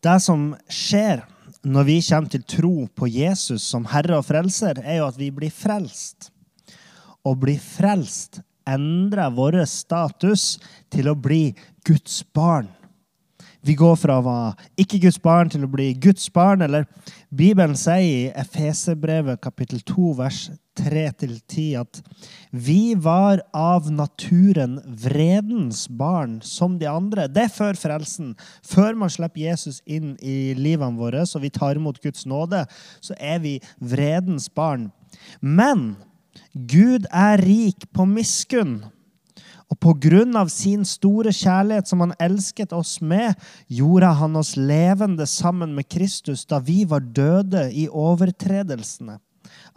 Det som skjer når vi kommer til tro på Jesus som Herre og Frelser, er jo at vi blir frelst. Å bli frelst endrer vår status til å bli Guds barn. Vi går fra å være ikke Guds barn til å bli Guds barn. Eller Bibelen sier i Efeserbrevet kapittel 2 vers 3-10 at vi var av naturen vredens barn som de andre. Det er før frelsen. Før man slipper Jesus inn i livene våre, så vi tar imot Guds nåde, så er vi vredens barn. Men Gud er rik på miskunn. Og på grunn av sin store kjærlighet som han elsket oss med, gjorde han oss levende sammen med Kristus da vi var døde i overtredelsene.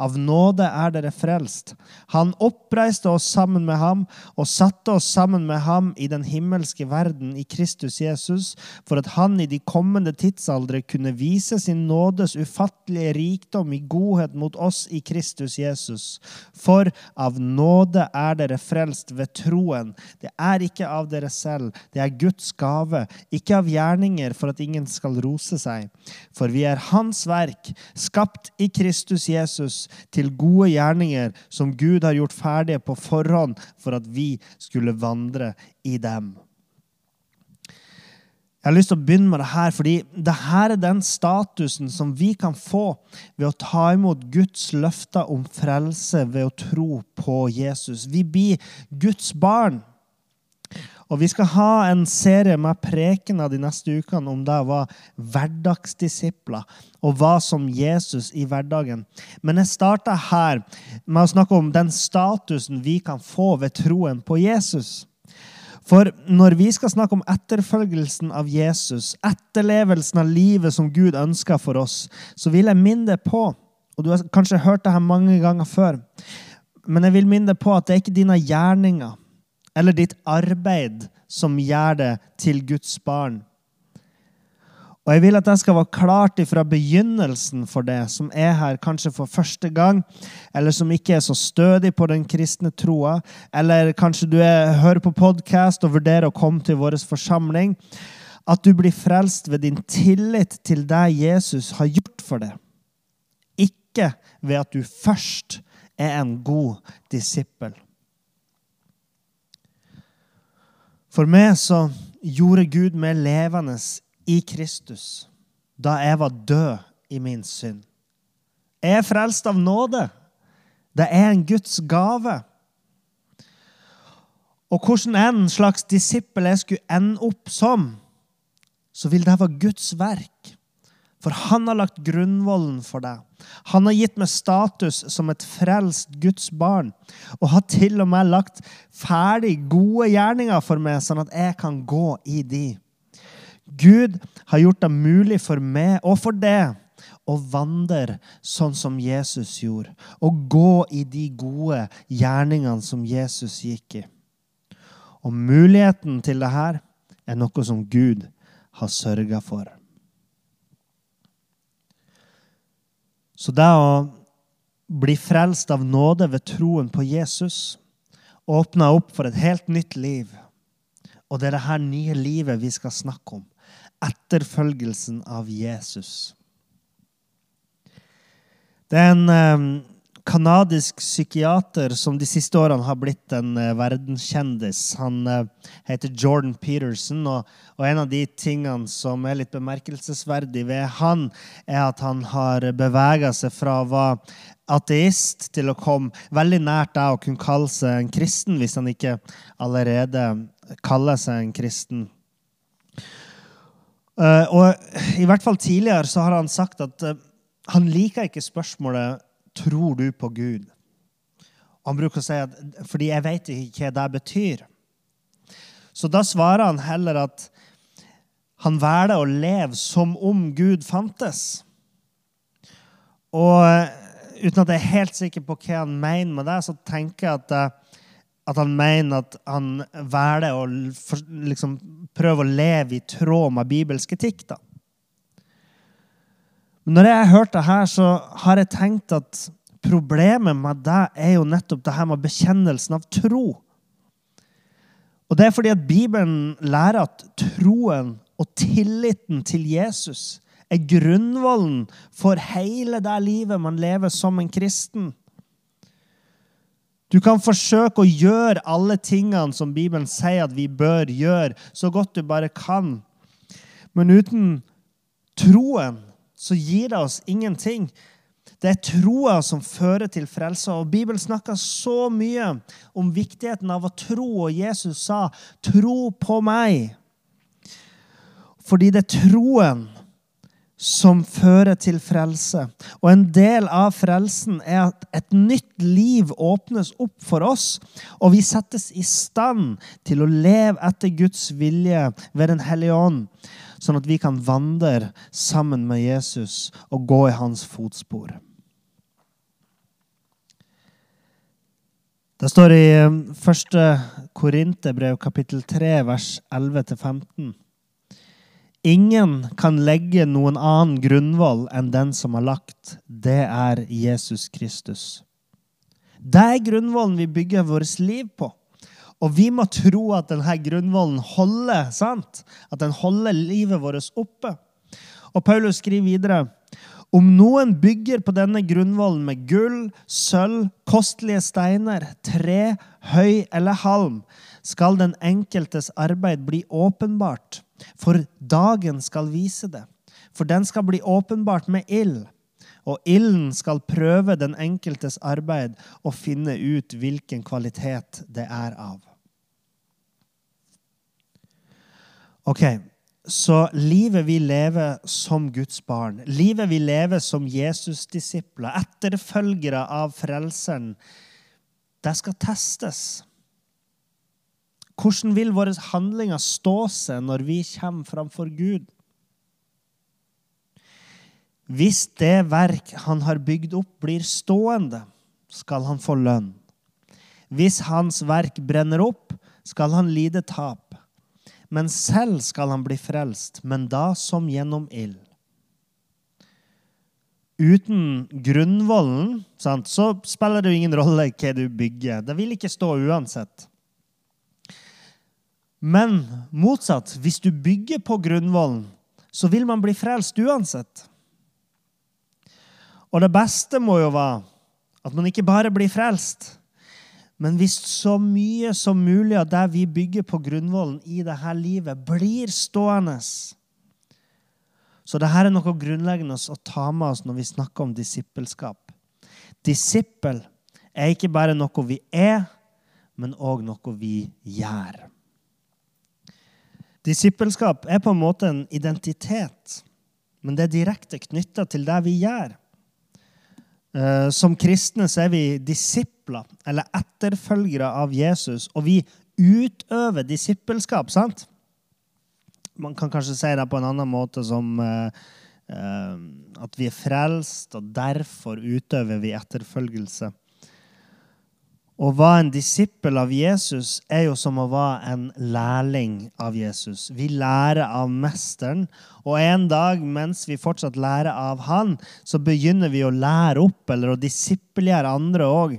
Av nåde er dere frelst. Han oppreiste oss sammen med ham og satte oss sammen med ham i den himmelske verden i Kristus Jesus, for at han i de kommende tidsaldre kunne vise sin nådes ufattelige rikdom i godhet mot oss i Kristus Jesus. For av nåde er dere frelst ved troen. Det er ikke av dere selv, det er Guds gave, ikke av gjerninger for at ingen skal rose seg. For vi er Hans verk, skapt i Kristus Jesus til gode gjerninger som Gud har gjort ferdige på forhånd for at vi skulle vandre i dem. Jeg har lyst til å begynne med det her, fordi det her er den statusen som vi kan få ved å ta imot Guds løfter om frelse ved å tro på Jesus. Vi blir Guds barn. Og Vi skal ha en serie med prekener de neste ukene om det var hverdagsdisipler og hva som Jesus i hverdagen. Men jeg starter her med å snakke om den statusen vi kan få ved troen på Jesus. For når vi skal snakke om etterfølgelsen av Jesus, etterlevelsen av livet som Gud ønsker for oss, så vil jeg minne deg på og Du har kanskje hørt det her mange ganger før. Men jeg vil minne deg på at det er ikke dine gjerninger eller ditt arbeid som gjør det til Guds barn. Og Jeg vil at det skal være klart ifra begynnelsen for det som er her kanskje for første gang, eller som ikke er så stødig på den kristne troa, eller kanskje du er, hører på podkast og vurderer å komme til vår forsamling, at du blir frelst ved din tillit til det Jesus har gjort for deg. Ikke ved at du først er en god disippel. For meg så gjorde Gud meg levende i Kristus da jeg var død i min synd. Jeg er frelst av nåde. Det er en Guds gave. Og hvordan en slags disippel jeg skulle ende opp som, så vil det være Guds verk. For han har lagt grunnvollen for deg. Han har gitt meg status som et frelst Guds barn. Og har til og med lagt ferdig gode gjerninger for meg, sånn at jeg kan gå i de. Gud har gjort det mulig for meg og for deg å vandre sånn som Jesus gjorde. Og gå i de gode gjerningene som Jesus gikk i. Og muligheten til det her er noe som Gud har sørga for. Så det å bli frelst av nåde ved troen på Jesus åpner opp for et helt nytt liv. Og det er dette nye livet vi skal snakke om. Etterfølgelsen av Jesus. Det er en eh, kanadisk psykiater som de siste årene har blitt en uh, verdenskjendis. Han uh, heter Jordan Peterson, og, og, en av de tingene som er litt bemerkelsesverdig ved han, er at han har bevega seg fra å være ateist til å komme veldig nært deg å kunne kalle seg en kristen, hvis han ikke allerede kaller seg en kristen. Uh, og i hvert fall tidligere så har han sagt at han liker ikke spørsmålet tror du på Gud? Han bruker å si at fordi jeg vet ikke hva det betyr. Så da svarer han heller at han velger å leve som om Gud fantes. Og uten at jeg er helt sikker på hva han mener med det, så tenker jeg at, eh, at han mener at han velger å liksom, prøve å leve i tråd med bibelsk etikk. da. Men når jeg har hørt det her, så har jeg tenkt at problemet med det er jo nettopp det her med bekjennelsen av tro. Og det er fordi at Bibelen lærer at troen og tilliten til Jesus er grunnvollen for hele det livet man lever som en kristen. Du kan forsøke å gjøre alle tingene som Bibelen sier at vi bør gjøre, så godt du bare kan. Men uten troen så gir det oss ingenting. Det er troa som fører til frelse. Og Bibelen snakker så mye om viktigheten av å tro, og Jesus sa, 'Tro på meg'. Fordi det er troen som fører til frelse. Og en del av frelsen er at et nytt liv åpnes opp for oss, og vi settes i stand til å leve etter Guds vilje ved Den hellige ånd, sånn at vi kan vandre sammen med Jesus og gå i hans fotspor. Det står i 1. Korinterbrev kapittel 3, vers 11-15. Ingen kan legge noen annen grunnvoll enn den som har lagt. Det er Jesus Kristus. Det er grunnvollen vi bygger vårt liv på. Og vi må tro at denne grunnvollen holder, sant? At den holder livet vårt oppe. Og Paulus skriver videre om noen bygger på denne grunnvollen med gull, sølv, kostelige steiner, tre, høy eller halm, skal den enkeltes arbeid bli åpenbart for dagen skal vise det. For den skal bli åpenbart med ild. Og ilden skal prøve den enkeltes arbeid og finne ut hvilken kvalitet det er av. Ok, Så livet vi lever som Guds barn, livet vi lever som Jesus-disipler, etterfølgere av Frelseren, det skal testes. Hvordan vil våre handlinger stå seg når vi kommer framfor Gud? Hvis det verk han har bygd opp, blir stående, skal han få lønn. Hvis hans verk brenner opp, skal han lide tap. Men selv skal han bli frelst, men da som gjennom ild. Uten grunnvollen så spiller det jo ingen rolle hva du bygger. Det vil ikke stå uansett. Men motsatt, hvis du bygger på grunnvollen, så vil man bli frelst uansett. Og det beste må jo være at man ikke bare blir frelst, men hvis så mye som mulig av det vi bygger på grunnvollen i dette livet, blir stående. Så dette er noe grunnleggende å ta med oss når vi snakker om disippelskap. Disippel er ikke bare noe vi er, men òg noe vi gjør. Disippelskap er på en måte en identitet, men det er direkte knytta til det vi gjør. Eh, som kristne så er vi disipler, eller etterfølgere av Jesus, og vi utøver disippelskap, sant? Man kan kanskje si det på en annen måte som uh, uh, at vi er frelst, og derfor utøver vi etterfølgelse. Å være en disippel av Jesus er jo som å være en lærling av Jesus. Vi lærer av mesteren, og en dag mens vi fortsatt lærer av han, så begynner vi å lære opp eller å disippelgjøre andre òg.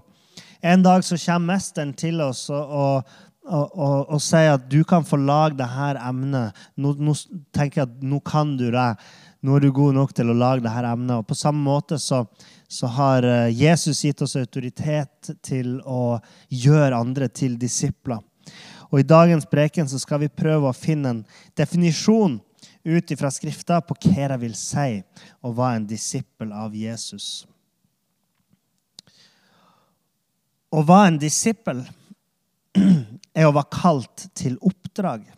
En dag så kommer mesteren til oss og, og, og, og sier at du kan få lage dette emnet. Nå, nå tenker jeg at nå kan du det. Nå er du god nok til å lage dette emnet. Og på samme måte så så har eh, Jesus gitt oss autoritet til å gjøre andre til disipler. Og I dagens preken så skal vi prøve å finne en definisjon ut fra Skrifta på hva det vil si å være en disippel av Jesus. Å være en disippel er å være kalt til oppdrag.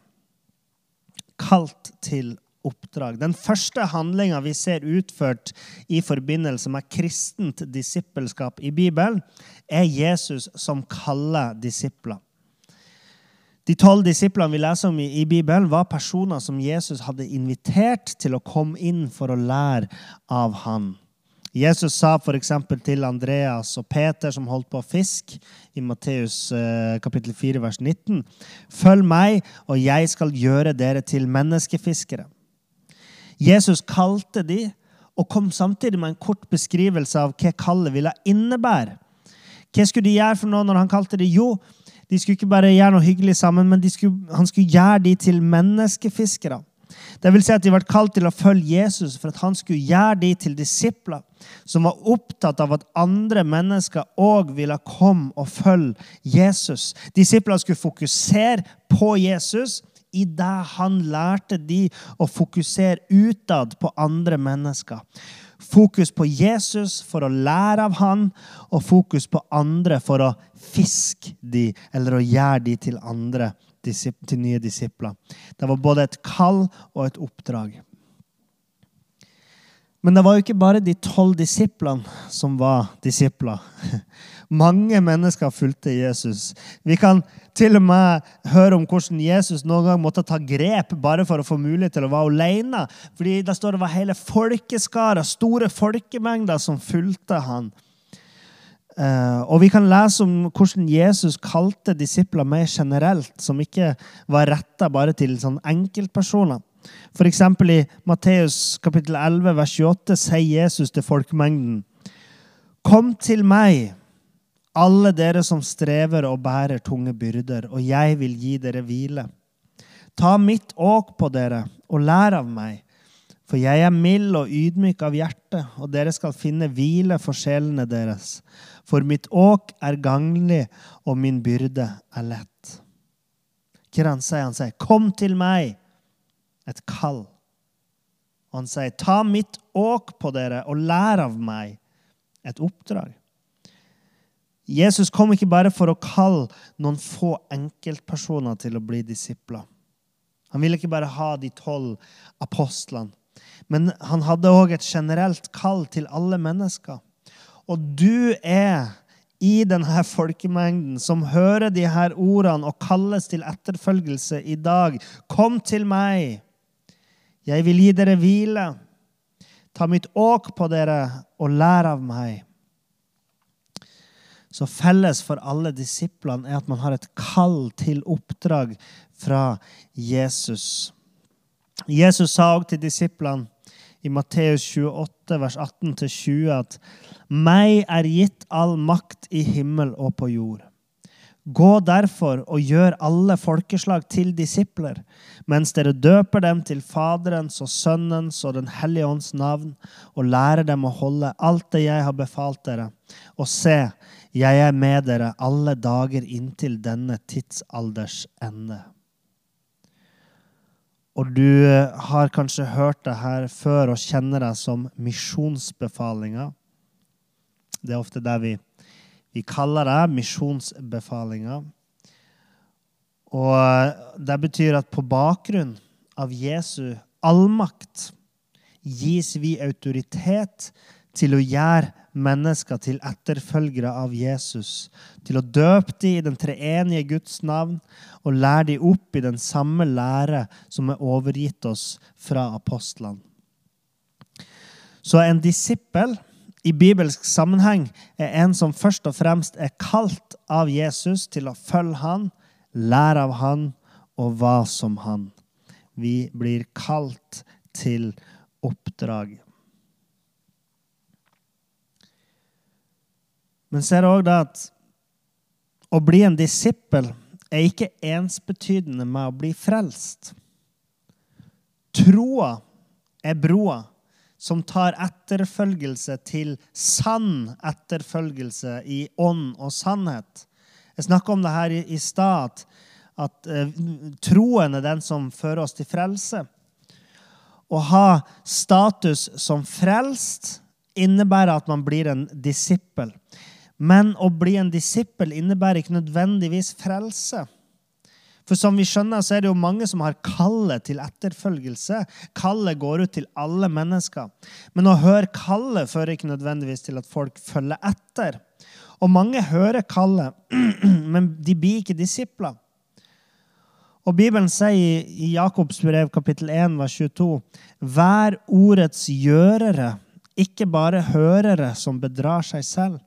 Kalt til oppdrag. Den første handlinga vi ser utført i forbindelse med kristent disippelskap i Bibelen, er Jesus som kaller disipler. De tolv disiplene vi leser om i, Bibelen, var personer som Jesus hadde invitert til å komme inn for å lære av han. Jesus sa f.eks. til Andreas og Peter, som holdt på å fiske, i Matteus eh, kapittel 4, vers 19.: Følg meg, og jeg skal gjøre dere til menneskefiskere. Jesus kalte de, og kom samtidig med en kort beskrivelse av hva kallet ville innebære. Hva skulle de gjøre for noe når han kalte de? Jo, de skulle ikke bare gjøre noe hyggelig sammen, men skulle, han skulle gjøre de til menneskefiskere. Det vil si at de ble kalt til å følge Jesus for at han skulle gjøre de til disipler som var opptatt av at andre mennesker òg ville komme og følge Jesus. Disiplene skulle fokusere på Jesus i det han lærte de å fokusere utad på andre mennesker. Fokus på Jesus for å lære av han, og fokus på andre for å fiske de, eller å gjøre de til andre til nye disipler. Det var både et kall og et oppdrag. Men det var jo ikke bare de tolv disiplene som var disipler. Mange mennesker fulgte Jesus. Vi kan til og med høre om hvordan Jesus noen gang måtte ta grep bare for å få mulighet til å være alene. Fordi der står det var hele folkeskarer, store folkemengder, som fulgte han. Uh, og vi kan lese om hvordan Jesus kalte disipler mer generelt, som ikke var retta bare til sånn enkeltpersoner. F.eks. i Matteus kapittel 11, vers 28 sier Jesus til folkemengden.: Kom til meg, alle dere som strever og bærer tunge byrder, og jeg vil gi dere hvile. Ta mitt åk på dere og lær av meg, for jeg er mild og ydmyk av hjerte, og dere skal finne hvile for sjelene deres. For mitt åk er gagnlig, og min byrde er lett. Hva han sier han? sier, 'Kom til meg'. Et kall. Og han sier, 'Ta mitt åk på dere, og lær av meg'. Et oppdrag. Jesus kom ikke bare for å kalle noen få enkeltpersoner til å bli disipler. Han ville ikke bare ha de tolv apostlene. Men han hadde òg et generelt kall til alle mennesker. Og du er i denne folkemengden som hører de her ordene og kalles til etterfølgelse i dag. Kom til meg. Jeg vil gi dere hvile. Ta mitt åk på dere og lær av meg. Så felles for alle disiplene er at man har et kall til oppdrag fra Jesus. Jesus sa òg til disiplene i Matteus 28, vers 18-20 at meg er gitt all makt i himmel og på jord. Gå derfor og gjør alle folkeslag til disipler, mens dere døper dem til Faderens og Sønnens og Den hellige ånds navn, og lærer dem å holde alt det jeg har befalt dere. Og se, jeg er med dere alle dager inntil denne tidsalders ende. Og du eh, har kanskje hørt det her før og kjenner deg som misjonsbefalinga. Det er ofte det vi, vi kaller det, misjonsbefalinga. Og eh, det betyr at på bakgrunn av Jesu allmakt gis vi autoritet til å gjøre mennesker til etterfølgere av Jesus, til å døpe dem i den treenige Guds navn og lære dem opp i den samme lære som er overgitt oss fra apostlene. Så en disippel i bibelsk sammenheng er en som først og fremst er kalt av Jesus til å følge han, lære av han og være som han. Vi blir kalt til oppdrag. Men så er det òg det at å bli en disippel er ikke ensbetydende med å bli frelst. Troa er broa som tar etterfølgelse til sann etterfølgelse i ånd og sannhet. Jeg snakka om det her i, stad, at uh, troen er den som fører oss til frelse. Å ha status som frelst innebærer at man blir en disippel. Men å bli en disippel innebærer ikke nødvendigvis frelse. For som vi skjønner, så er det jo mange som har kallet til etterfølgelse. Kallet går ut til alle mennesker. Men å høre kallet fører ikke nødvendigvis til at folk følger etter. Og mange hører kallet, men de blir ikke disipler. Og Bibelen sier i Jakobs brev kapittel 1, vers 22.: Vær ordets gjørere, ikke bare hørere som bedrar seg selv.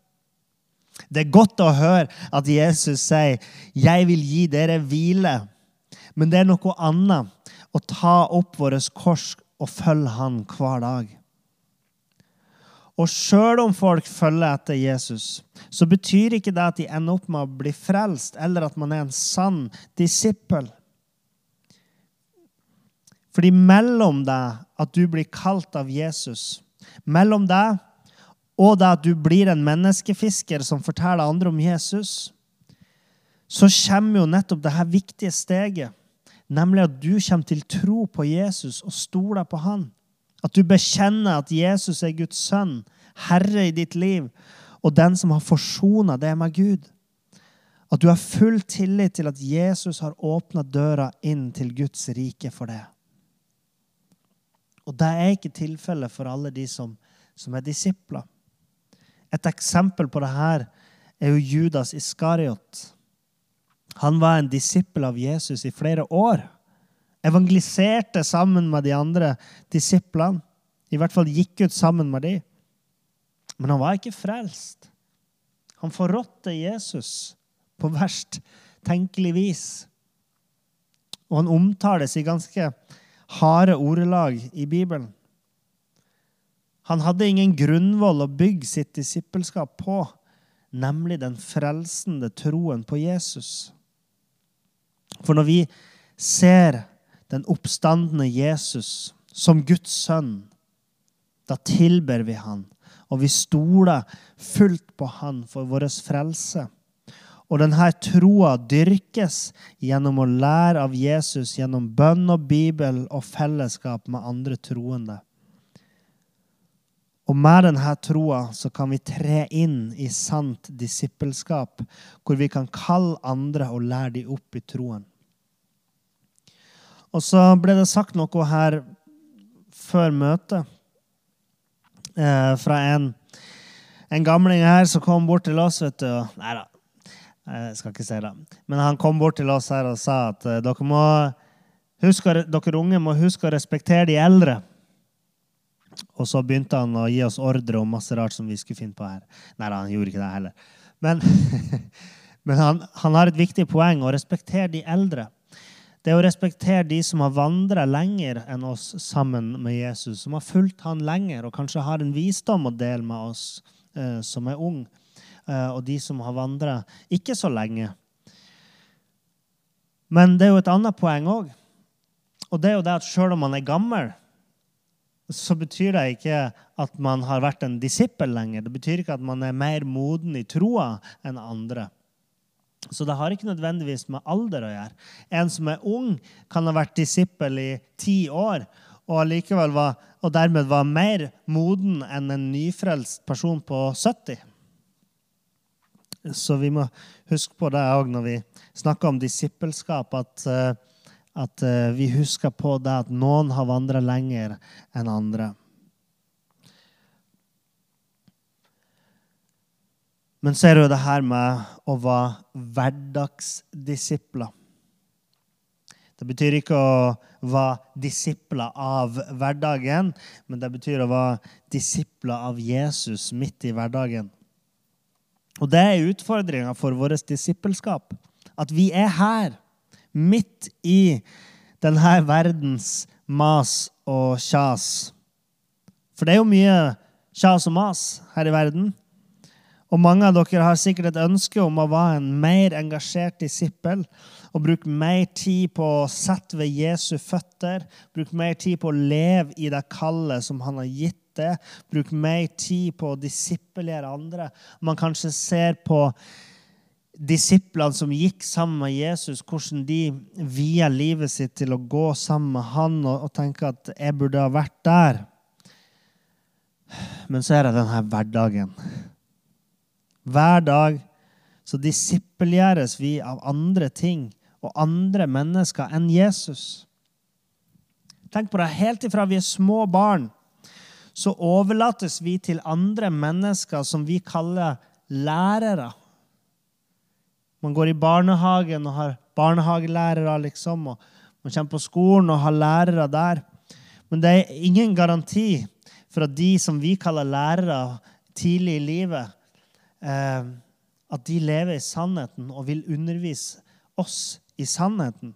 Det er godt å høre at Jesus sier, 'Jeg vil gi dere hvile'. Men det er noe annet å ta opp vårt kors og følge Han hver dag. Og sjøl om folk følger etter Jesus, så betyr ikke det at de ender opp med å bli frelst, eller at man er en sann disippel. Fordi mellom deg at du blir kalt av Jesus, mellom deg og det at du blir en menneskefisker som forteller andre om Jesus, så kommer jo nettopp dette viktige steget, nemlig at du kommer til tro på Jesus og stoler på han. At du bekjenner at Jesus er Guds sønn, herre i ditt liv, og den som har forsona det med Gud. At du har full tillit til at Jesus har åpna døra inn til Guds rike for deg. Og det er ikke tilfellet for alle de som, som er disipler. Et eksempel på det her er jo Judas Iskariot. Han var en disippel av Jesus i flere år. Evangeliserte sammen med de andre disiplene. I hvert fall gikk ut sammen med dem. Men han var ikke frelst. Han forrådte Jesus på verst tenkelig vis. Og han omtales i ganske harde ordelag i Bibelen. Han hadde ingen grunnvoll å bygge sitt disippelskap på, nemlig den frelsende troen på Jesus. For når vi ser den oppstandende Jesus som Guds sønn, da tilber vi han, og vi stoler fullt på han for vår frelse. Og denne troa dyrkes gjennom å lære av Jesus gjennom bønn og Bibel og fellesskap med andre troende. Og med denne troa så kan vi tre inn i sant disippelskap, hvor vi kan kalle andre og lære dem opp i troen. Og så ble det sagt noe her før møtet eh, fra en, en gamling her som kom bort til oss. vet du. Nei da, jeg skal ikke si det. Men han kom bort til oss her og sa at uh, dere, må huske, dere unge må huske å respektere de eldre. Og så begynte han å gi oss ordre om masse rart som vi skulle finne på her. Nei, han gjorde ikke det heller. Men, men han, han, har et viktig poeng å respektere de eldre. Det er å respektere de som har vandra lenger enn oss sammen med Jesus, som har fulgt han lenger og kanskje har en visdom å dele med oss uh, som er ung. Eh, og de som har vandra ikke så lenge. Men det er jo et annet poeng òg. Og det er jo det at sjøl om man er gammel, så betyr det ikke at man har vært en disippel lenger. Det betyr ikke at man er mer moden i troa enn andre. Så det har ikke nødvendigvis med alder å gjøre. En som er ung, kan ha vært disippel i ti år og, var, og dermed var mer moden enn en nyfrelst person på 70. Så vi må huske på det òg når vi snakker om disippelskap, at, eh, at eh, vi husker på det at noen har vandra lenger enn andre. Men så er det jo det her med å være hverdagsdisipler. Det betyr ikke å være disipler av hverdagen, men det betyr å være disipler av Jesus midt i hverdagen. Og det er utfordringa for vårt disippelskap. At vi er her, midt i denne verdens mas og kjas. For det er jo mye kjas og mas her i verden. Og mange av dere har sikkert et ønske om å være en mer engasjert disippel og bruke mer tid på å sette ved Jesu føtter, bruke mer tid på å leve i det kallet som han har gitt det. Bruk mer tid på å disippelgjøre andre. Man kanskje ser på disiplene som gikk sammen med Jesus, hvordan de via livet sitt til å gå sammen med han og, og tenke at 'jeg burde ha vært der'. Men så er det denne hverdagen. Hver dag så disippelgjøres vi av andre ting og andre mennesker enn Jesus. Tenk på det helt ifra vi er små barn så overlates vi til andre mennesker som vi kaller lærere. Man går i barnehagen og har barnehagelærere, liksom. og Man kommer på skolen og har lærere der. Men det er ingen garanti for at de som vi kaller lærere tidlig i livet, eh, at de lever i sannheten og vil undervise oss i sannheten.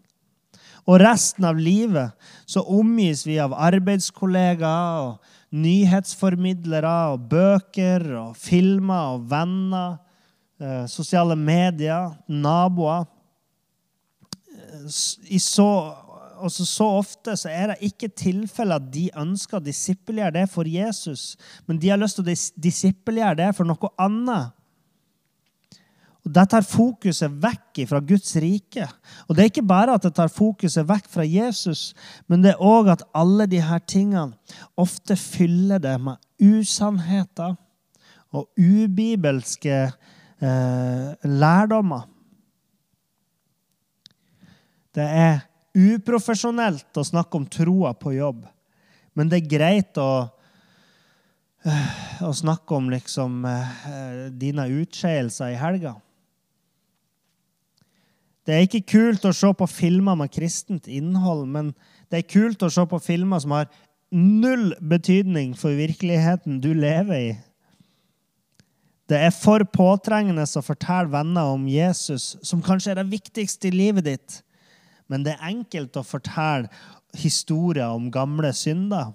Og resten av livet så omgis vi av arbeidskollegaer og nyhetsformidlere og bøker og filmer og venner, sosiale medier, naboer. I så, også så ofte så er det ikke tilfelle at de ønsker å disippelgjøre det for Jesus, men de har lyst til å disippelgjøre det for noe annet. Og Det tar fokuset vekk fra Guds rike. Og Det er ikke bare at det tar fokuset vekk fra Jesus, men det er òg at alle disse tingene ofte fyller det med usannheter og ubibelske eh, lærdommer. Det er uprofesjonelt å snakke om troa på jobb, men det er greit å eh, å snakke om liksom, eh, dine utskeielser i helga. Det er ikke kult å se på filmer med kristent innhold, men det er kult å se på filmer som har null betydning for virkeligheten du lever i. Det er for påtrengende å fortelle venner om Jesus, som kanskje er det viktigste i livet ditt. Men det er enkelt å fortelle historier om gamle synder.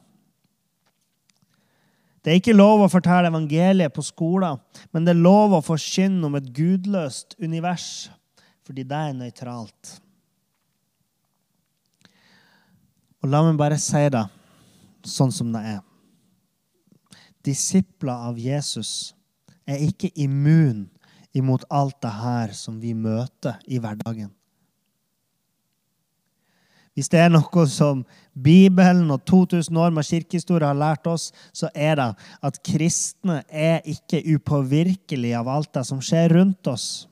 Det er ikke lov å fortelle evangeliet på skolen, men det er lov å forkynne om et gudløst univers fordi det er nøytralt. Og la meg bare si det sånn som det er. Disipler av Jesus er ikke immun imot alt det her som vi møter i hverdagen. Hvis det er noe som Bibelen og 2000 år med kirkehistorie har lært oss, så er det at kristne er ikke upåvirkelige av alt det som skjer rundt oss.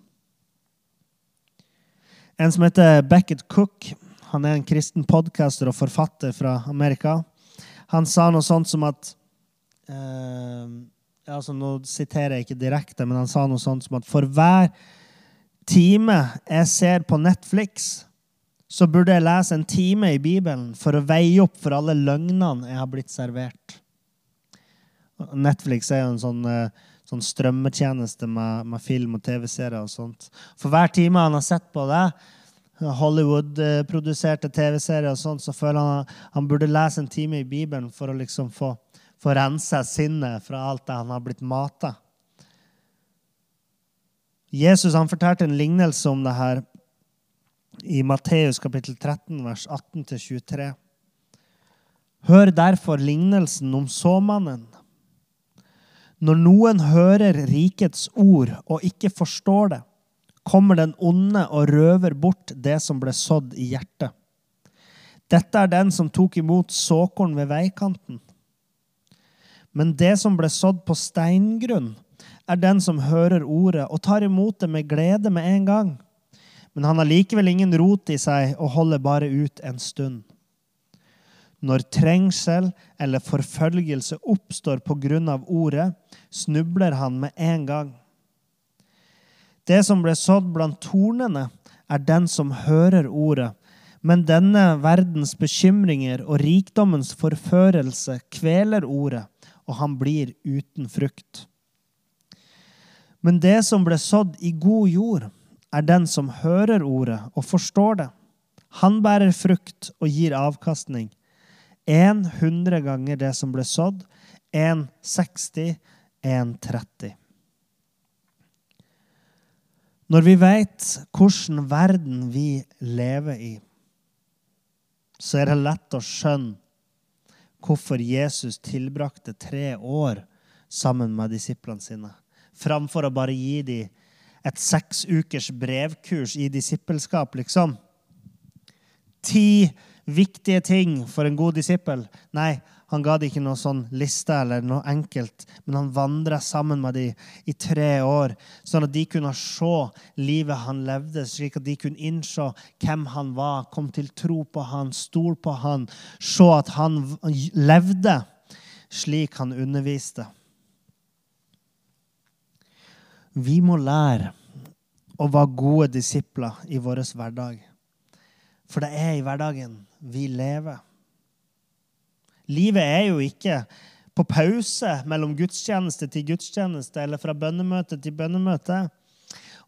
En som heter Beckett Cook, han er en kristen podcaster og forfatter fra Amerika. Han sa noe sånt som at eh, altså Nå siterer jeg ikke direkte, men han sa noe sånt som at for hver time jeg ser på Netflix, så burde jeg lese en time i Bibelen for å veie opp for alle løgnene jeg har blitt servert. Netflix er jo en sånn eh, sånn strømmetjeneste med, med film og TV-serier og sånt. For hver time han har sett på det, Hollywood-produserte TV-serier og sånt, så føler han at han burde lese en time i Bibelen for å liksom få, få rense sinnet fra alt det han har blitt mata. Jesus han fortalte en lignelse om det her i Matteus kapittel 13, vers 18-23. Hør derfor lignelsen om såmannen. Når noen hører rikets ord og ikke forstår det, kommer den onde og røver bort det som ble sådd i hjertet. Dette er den som tok imot såkorn ved veikanten. Men det som ble sådd på steingrunn, er den som hører ordet og tar imot det med glede med en gang. Men han har likevel ingen rot i seg og holder bare ut en stund. Når trengsel eller forfølgelse oppstår på grunn av ordet, snubler han med en gang. Det som ble sådd blant tornene, er den som hører ordet. Men denne verdens bekymringer og rikdommens forførelse kveler ordet, og han blir uten frukt. Men det som ble sådd i god jord, er den som hører ordet og forstår det. Han bærer frukt og gir avkastning en hundre ganger det som ble sådd. En 60, en 30. Når vi veit hvilken verden vi lever i, så er det lett å skjønne hvorfor Jesus tilbrakte tre år sammen med disiplene sine, framfor å bare gi dem et seks ukers brevkurs i disippelskap, liksom. Ti viktige ting for en god disippel. Nei, han ga dem ikke noe sånn liste eller noe enkelt, men han vandra sammen med dem i tre år, sånn at de kunne se livet han levde, slik at de kunne innse hvem han var, kom til tro på han, stol på han, se at han levde slik han underviste. Vi må lære å være gode disipler i vår hverdag. For det er i hverdagen vi lever. Livet er jo ikke på pause mellom gudstjeneste til gudstjeneste eller fra bønnemøte til bønnemøte.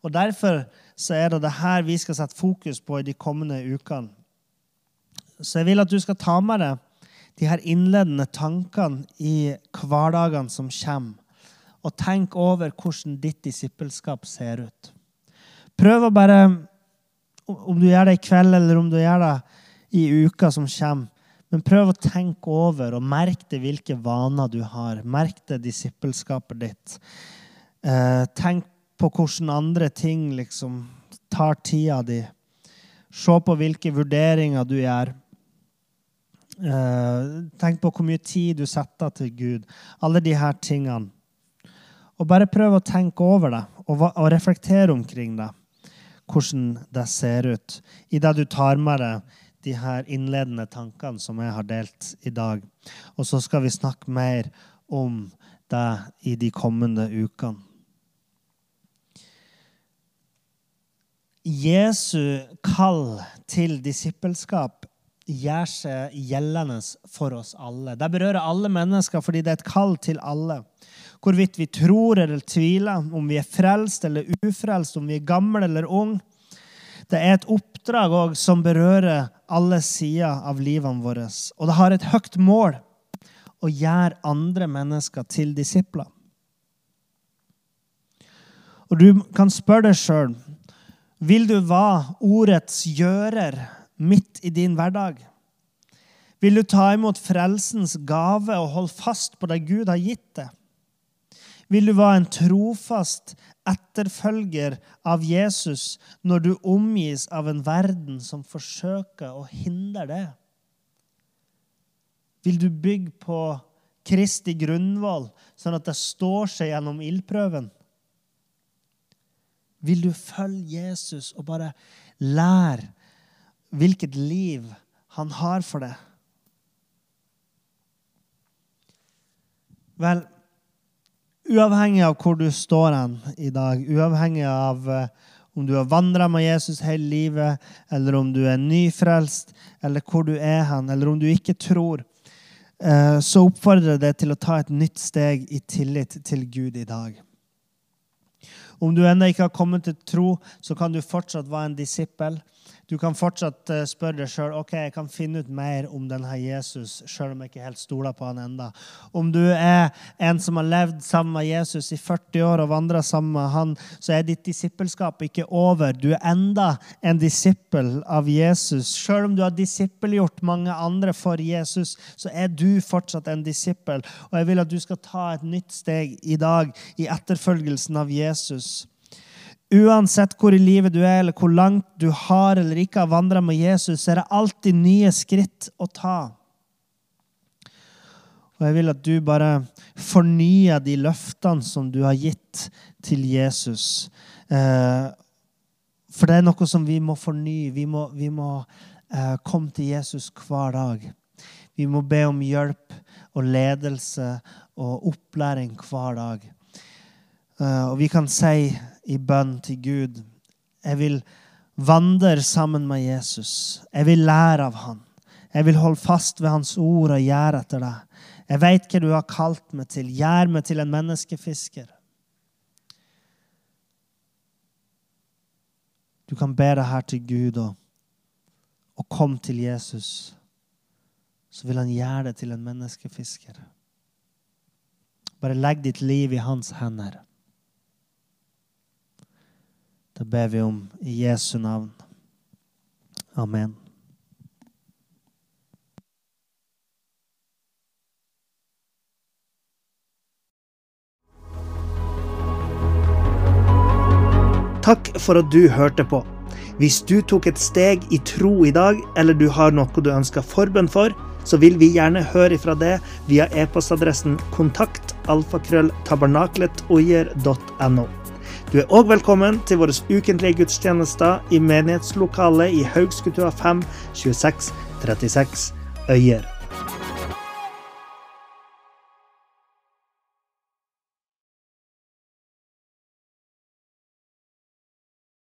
Og Derfor så er det det her vi skal sette fokus på i de kommende ukene. Så jeg vil at du skal ta med deg de her innledende tankene i hverdagene som kommer, og tenk over hvordan ditt disippelskap ser ut. Prøv å bare, om du gjør det i kveld eller om du gjør det i uka som kommer, men prøv å tenke over og merk deg hvilke vaner du har. Merk deg disippelskapet ditt. Eh, tenk på hvordan andre ting liksom tar tida di. Se på hvilke vurderinger du gjør. Eh, tenk på hvor mye tid du setter til Gud. Alle her tingene. Og bare prøv å tenke over det og reflektere omkring det. Hvordan det ser ut i det du tar med deg de her innledende tankene som jeg har delt i dag. Og så skal vi snakke mer om det i de kommende ukene. Jesu kall til disippelskap gjør seg gjeldende for oss alle. Det berører alle mennesker fordi det er et kall til alle. Hvorvidt vi tror eller tviler, om vi er frelst eller ufrelst, om vi er gamle eller unge. Det er et oppdrag òg som berører alle sider av livene våre. Og det har et høyt mål å gjøre andre mennesker til disipler. Og du kan spørre deg sjøl vil du være ordets gjører midt i din hverdag. Vil du ta imot frelsens gave og holde fast på det Gud har gitt deg? Vil du være en trofast etterfølger av Jesus når du omgis av en verden som forsøker å hindre det? Vil du bygge på Kristi grunnvoll, sånn at det står seg gjennom ildprøven? Vil du følge Jesus og bare lære hvilket liv han har for deg? Vel, Uavhengig av hvor du står hen i dag, uavhengig av uh, om du har vandra med Jesus hele livet, eller om du er nyfrelst, eller hvor du er hen, eller om du ikke tror, uh, så oppfordrer jeg deg til å ta et nytt steg i tillit til Gud i dag. Om du ennå ikke har kommet til tro, så kan du fortsatt være en disippel. Du kan fortsatt eh, spørre deg sjøl ok, jeg kan finne ut mer om denne Jesus, sjøl om jeg ikke helt stoler på han enda. Om du er en som har levd sammen med Jesus i 40 år og vandra sammen med han, så er ditt disippelskap ikke over. Du er enda en disippel av Jesus. Sjøl om du har disippelgjort mange andre for Jesus, så er du fortsatt en disippel. Og jeg vil at du skal ta et nytt steg i dag i etterfølgelsen av Jesus. Uansett hvor i livet du er, eller hvor langt du har eller ikke har vandra med Jesus, er det alltid nye skritt å ta. Og jeg vil at du bare fornyer de løftene som du har gitt til Jesus. Eh, for det er noe som vi må fornye. Vi må, vi må eh, komme til Jesus hver dag. Vi må be om hjelp og ledelse og opplæring hver dag. Eh, og vi kan si i bønn til Gud. Jeg vil vandre sammen med Jesus. Jeg vil lære av han. Jeg vil holde fast ved hans ord og gjøre etter det. Jeg veit hva du har kalt meg til. Gjør meg til en menneskefisker. Du kan be det her til Gud og, og kom til Jesus. Så vil han gjøre det til en menneskefisker. Bare legg ditt liv i hans hender. Det ber vi om i Jesu navn. Amen. Takk for at du hørte på. Hvis du tok et steg i tro i dag, eller du har noe du ønsker forbønn for, så vil vi gjerne høre ifra det via e-postadressen kontakt alfakrølltabernakletogjer.no. Du er òg velkommen til våre ukentlige gudstjenester i menighetslokalet i Haugskultura 5 26 36 Øyer.